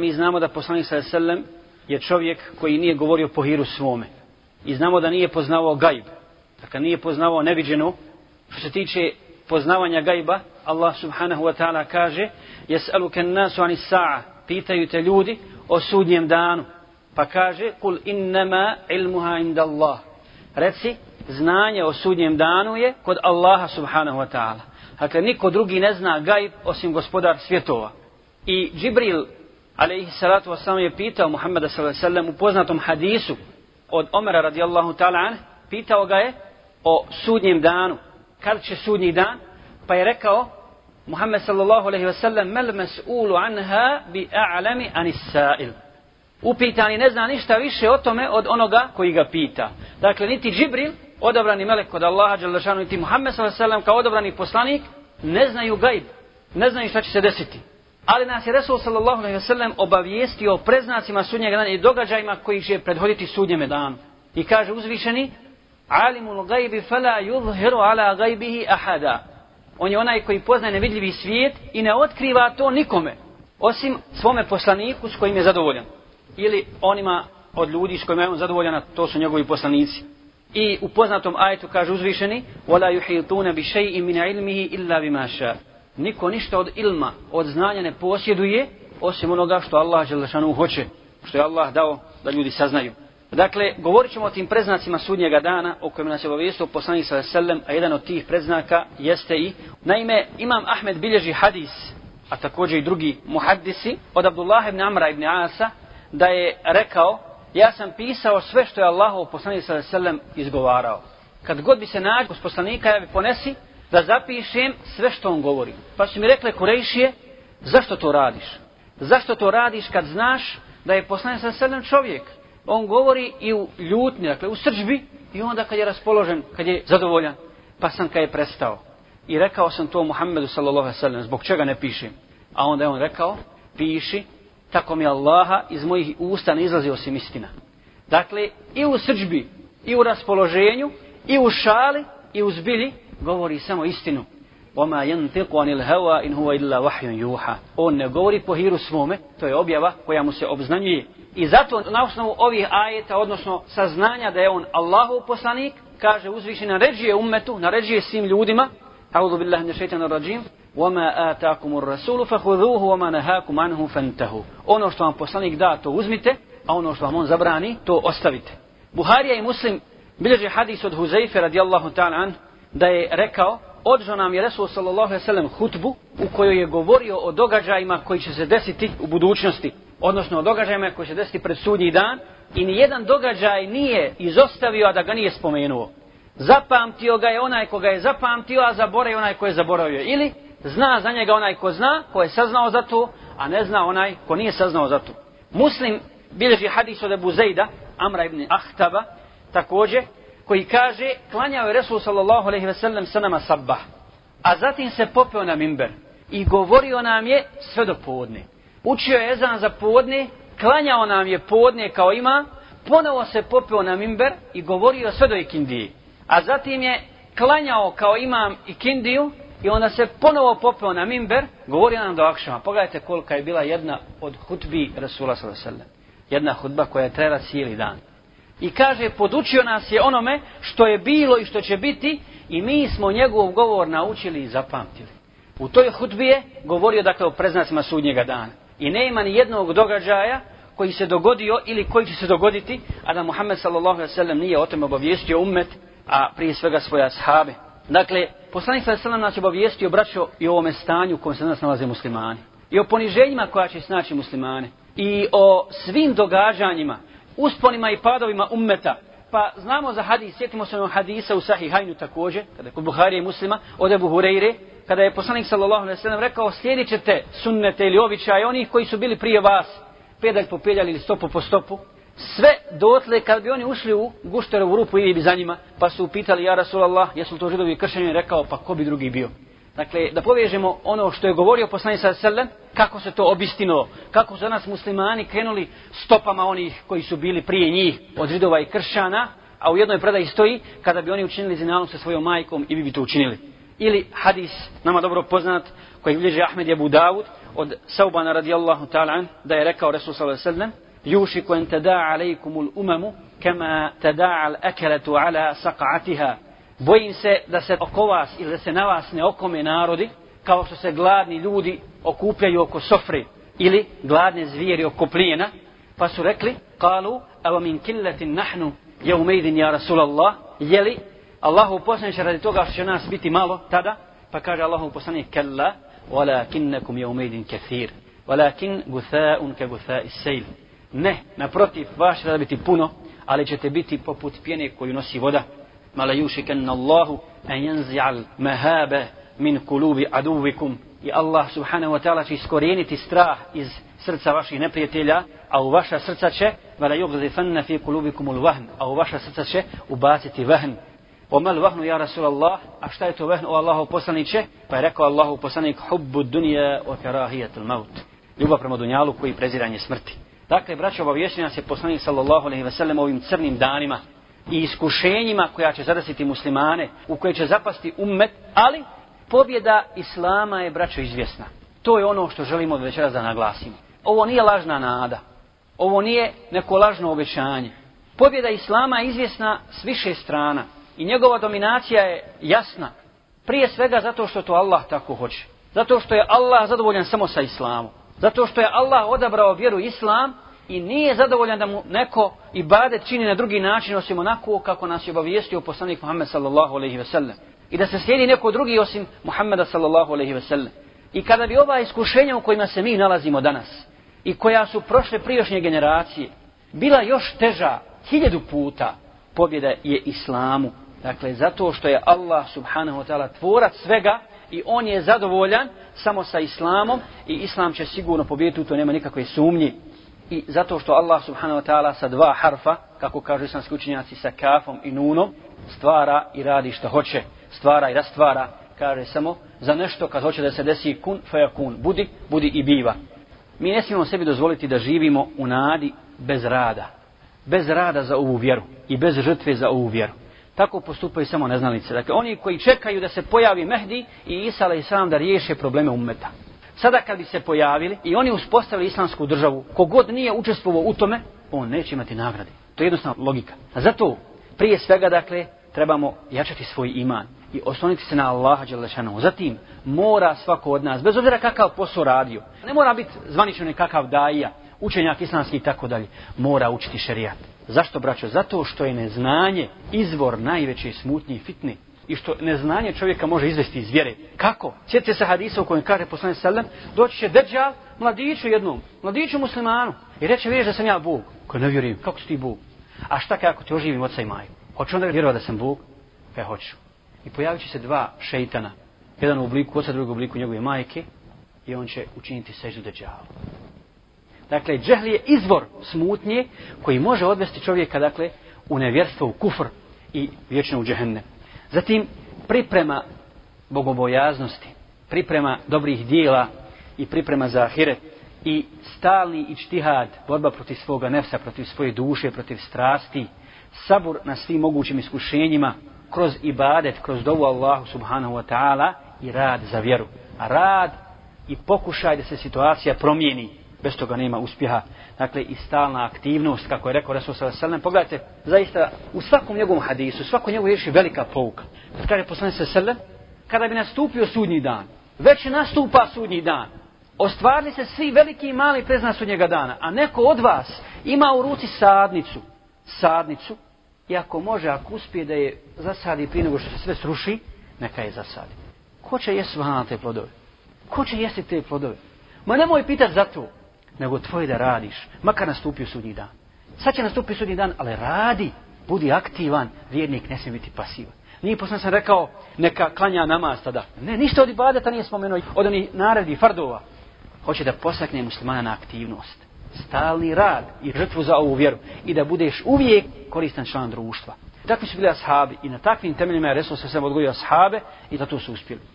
Mi znamo da poslanik sa sellem je čovjek koji nije govorio po hiru svome. I znamo da nije poznavao gajb. Dakle, nije poznavao neviđenu. Što se tiče poznavanja gajba, Allah subhanahu wa ta'ala kaže Jes'aluke nasu ani sa'a Pitaju te ljudi o sudnjem danu. Pa kaže Kul innama ilmuha inda Allah Reci, znanje o sudnjem danu je kod Allaha subhanahu wa ta'ala. Dakle, niko drugi ne zna gajb osim gospodar svjetova. I Džibril, alaihi salatu wasalam, je pitao Muhammeda sallallahu alaihi u poznatom hadisu od Omera radijallahu ta'ala an, pitao ga je o sudnjem danu. Kad će sudnji dan? Pa je rekao Muhammed sallallahu alaihi wa sallam mel mes'ulu anha bi a'lami anis sa'il. Upitani ne zna ništa više o tome od onoga koji ga pita. Dakle, niti Džibril, odabrani melek kod Allaha Đalešanu, niti Muhammed sallallahu alaihi wa sallam kao odabrani poslanik, ne znaju gajb, ne znaju šta će se desiti. Ali nas je Resul sallallahu alaihi wasallam obavijestio o preznacima sudnjeg dana i događajima koji će predhoditi sudnjeme danu. I kaže uzvišeni, alimul gajbi fela yudhiru ala gajbihi ahada. On je onaj koji poznaje nevidljivi svijet i ne otkriva to nikome, osim svome poslaniku s kojim je zadovoljan. Ili onima od ljudi s kojima je on zadovoljan, to su njegovi poslanici. I u poznatom ajetu kaže uzvišeni, "Wala yuhituna bi shay'in min ilmihi illa bima شَاءٍ Niko ništa od ilma, od znanja ne posjeduje, osim onoga što Allah Želešanu hoće, što je Allah dao da ljudi saznaju. Dakle, govorit ćemo o tim preznacima sudnjega dana o kojem nas je obavijestio poslanik sa sellem, a jedan od tih preznaka jeste i, naime, Imam Ahmed bilježi hadis, a također i drugi muhaddisi, od Abdullah ibn Amra ibn Asa, da je rekao, ja sam pisao sve što je Allahov poslanik sa sellem izgovarao. Kad god bi se nađu s poslanika, ja bi ponesi da zapišem sve što on govori. Pa su mi rekle Kurejšije, zašto to radiš? Zašto to radiš kad znaš da je poslanik sa sellem čovjek? on govori i u ljutni, dakle u srđbi i onda kad je raspoložen, kad je zadovoljan. Pa sam kad je prestao. I rekao sam to Muhammedu sallallahu alaihi sallam, zbog čega ne pišem. A onda je on rekao, piši, tako mi Allaha iz mojih usta ne izlazi osim istina. Dakle, i u srđbi, i u raspoloženju, i u šali, i u zbilji, govori samo istinu. وَمَا يَنْتِقُ عَنِ الْهَوَا إِنْ هُوَ إِلَّا وَحْيٌ يُوحَا On ne govori po hiru svome, to je objava koja mu se obznanjuje. I zato na osnovu ovih ajeta, odnosno saznanja da je on Allahov poslanik, kaže uzviši naređuje ummetu, naređuje svim ljudima, A'udhu billahi min shaitanir rajim. Wama ataakumur rasulu fakhudhuhu wama nahakum anhu fantahu. Ono što vam poslanik da, to uzmite, a ono što vam on zabrani, to ostavite. Buharija i Muslim bilježe hadis od Huzaife radijallahu ta'ala an da je rekao održao nam je Resul sallallahu alaihi sallam hutbu u kojoj je govorio o događajima koji će se desiti u budućnosti, odnosno o događajima koji će se desiti pred sudnji dan i ni jedan događaj nije izostavio, a da ga nije spomenuo. Zapamtio ga je onaj koga je zapamtio, a zaboravio onaj ko je zaboravio. Ili zna za njega onaj ko zna, ko je saznao za to, a ne zna onaj ko nije saznao za to. Muslim bilježi hadis od Ebu Zejda, Amra ibn Ahtaba, također, koji kaže klanjao je Resul sallallahu alejhi ve sellem sa nama sabah. A zatim se popeo na minber i govorio nam je sve do podne. Učio je ezan za podne, klanjao nam je podne kao ima, ponovo se popeo na minber i govorio sve do ikindije. A zatim je klanjao kao imam ikindiju i onda se ponovo popeo na minber, govorio nam do akšama. Pogledajte kolika je bila jedna od hutbi Rasula sallallahu alejhi ve sellem. Jedna hutba koja je trajala cijeli dan. I kaže, podučio nas je onome što je bilo i što će biti i mi smo njegov govor naučili i zapamtili. U toj hutbi je govorio dakle o preznacima sudnjega dana. I nema ni jednog događaja koji se dogodio ili koji će se dogoditi, a da Muhammed sallallahu nije o tome obavijestio ummet, a prije svega svoje ashabe. Dakle, poslanik sallallahu nas je obavijestio, braćo, i o ovome stanju u kojem se danas nalaze muslimani. I o poniženjima koja će snaći muslimane. I o svim događanjima usponima i padovima ummeta. Pa znamo za hadis, sjetimo se onog hadisa u Sahihajnu također, kada je kod Buharije i muslima, od Ebu Hureyre, kada je poslanik sallallahu alaihi sallam rekao, slijedit ćete sunnete ili običaje onih koji su bili prije vas, pedalj po pedalj ili stopu po stopu, sve dotle kad bi oni ušli u gušterovu rupu i bi za njima, pa su upitali, ja Rasulallah, jesu to židovi kršćani, rekao, pa ko bi drugi bio? Dakle, da povežemo ono što je govorio poslanik sa selem, kako se to obistino, kako su nas muslimani krenuli stopama onih koji su bili prije njih, od židova i kršćana, a u jednoj predaji stoji, kada bi oni učinili zinalom sa svojom majkom i bi bi to učinili. Ili hadis, nama dobro poznat, koji bliže Ahmed je Budavud, od Saubana radijallahu ta'ala da je rekao Resul sallallahu alaihi sallam, Jušiku en tada alejkumul umamu, kama tada al akelatu ala saqatiha, Bojim se da se oko vas ili da se na vas ne okome narodi, kao što se gladni ljudi okupljaju oko sofre ili gladne zvijeri oko plijena, pa su rekli, kalu, evo min killetin nahnu, je umejdin ja Rasulallah, jeli Allahu poslaniče radi toga što će nas biti malo tada, pa kaže Allahu poslanik, kella, walakinnakum yawmaydin kathir walakin gutha'un ka gutha'i sejl. ne naprotiv vaš da biti puno ali ćete biti poput pjene koju nosi voda mala yushikanna Allahu an yanzi'al mahaba min kulubi aduvikum i Allah subhanahu wa ta'ala će iskorijeniti strah iz srca vaših neprijatelja, a u vaša srca će vala yugzifanna fi kulubikum al-wahn, a u vaša srca će ubaciti vahn. Omal vahnu ja Rasulallah, a šta je to vahn o Allahu poslaniće? Pa je rekao Allahu poslanik hubbu dunja wa karahiyatul maut. Ljubav prema dunjalu koji preziranje smrti. Dakle, braćo, obavješćenja se poslanik sallallahu alaihi ve sellem ovim crnim danima i iskušenjima koja će zadesiti muslimane, u koje će zapasti ummet, ali pobjeda Islama je, braćo, izvjesna. To je ono što želimo da večeras da naglasimo. Ovo nije lažna nada. Ovo nije neko lažno obećanje. Pobjeda Islama je izvjesna s više strana. I njegova dominacija je jasna. Prije svega zato što to Allah tako hoće. Zato što je Allah zadovoljan samo sa Islamom. Zato što je Allah odabrao vjeru Islam i nije zadovoljan da mu neko ibadet čini na drugi način osim onako kako nas je obavijestio poslanik Muhammed sallallahu alaihi ve sellem. I da se slijedi neko drugi osim Muhammeda sallallahu alaihi ve sellem. I kada bi ova iskušenja u kojima se mi nalazimo danas i koja su prošle prijošnje generacije bila još teža hiljadu puta pobjeda je islamu. Dakle, zato što je Allah subhanahu wa ta'ala tvorac svega i on je zadovoljan samo sa islamom i islam će sigurno pobjediti, to nema nikakve sumnje. I zato što Allah subhanahu wa ta'ala sa dva harfa, kako kažu islamski učenjaci, sa kafom i nunom, stvara i radi što hoće, stvara i rastvara, kaže samo za nešto kad hoće da se desi kun, faja kun, budi, budi i biva. Mi ne smijemo sebi dozvoliti da živimo u nadi bez rada. Bez rada za ovu vjeru i bez žrtve za ovu vjeru. Tako postupaju samo neznalice. Dakle, oni koji čekaju da se pojavi Mehdi i Isa alaih salam da riješe probleme ummeta. Sada kad bi se pojavili i oni uspostavili islamsku državu, kogod nije učestvovao u tome, on neće imati nagrade. To je jednostavna logika. A zato, prije svega, dakle, trebamo jačati svoj iman i osloniti se na Allaha Đelešanu. Zatim, mora svako od nas, bez obzira kakav posao radio, ne mora biti zvanično nekakav daija, učenjak islamski i tako dalje, mora učiti šerijat. Zašto, braćo? Zato što je neznanje izvor najveće smutnje i fitne. I što neznanje čovjeka može izvesti iz vjere. Kako? Sjetite se hadisa u kojem kaže poslane sallam, doći će deđal mladiću jednom, mladiću muslimanu. I reće, vidiš da sam ja Bog. Ko ne vjerujem, kako si ti Bog? A šta kako ti oživim oca i maju? Hoću onda vjerovati da sam Bog? Kaj hoću. I pojavit će se dva šeitana. Jedan u obliku oca, drugi u obliku njegove majke. I on će učiniti seždu deđalu. Dakle, džehl je izvor smutnje koji može odvesti čovjeka, dakle, u nevjerstvo, u kufr i vječno u džehennem. Zatim, priprema bogobojaznosti, priprema dobrih dijela i priprema za ahiret i stalni ičtihad, borba protiv svoga nefsa, protiv svoje duše, protiv strasti, sabur na svim mogućim iskušenjima, kroz ibadet, kroz dovu Allahu subhanahu wa ta'ala i rad za vjeru. A rad i pokušaj da se situacija promijeni, bez toga nema uspjeha. Dakle, i stalna aktivnost, kako je rekao Resul sallallahu alejhi Pogledajte, zaista u svakom njegovom hadisu, svakom njegov je velika pouka. Kad kaže poslanik sallallahu kada bi nastupio sudnji dan, već nastupa sudnji dan. Ostvarili se svi veliki i mali prezna sudnjega dana, a neko od vas ima u ruci sadnicu, sadnicu, i ako može, ako uspije da je zasadi prije nego što se sve sruši, neka je zasadi. Ko će jesti te plodove? Ko će jesti te plodove? Ma nemoj pitati za to nego tvoje da radiš, makar nastupio sudnji dan. Sad će nastupiti sudnji dan, ali radi, budi aktivan, vjernik ne smije biti pasivan. Nije posle sam rekao, neka klanja namaz tada. Ne, ništa od ibadeta nije spomenuo, od onih naredi, fardova. Hoće da posakne muslimana na aktivnost. Stalni rad i žrtvu za ovu vjeru. I da budeš uvijek koristan član društva. Takvi su bili ashabi i na takvim temeljima je Resul se sam odgojio ashabe i zato su uspjeli.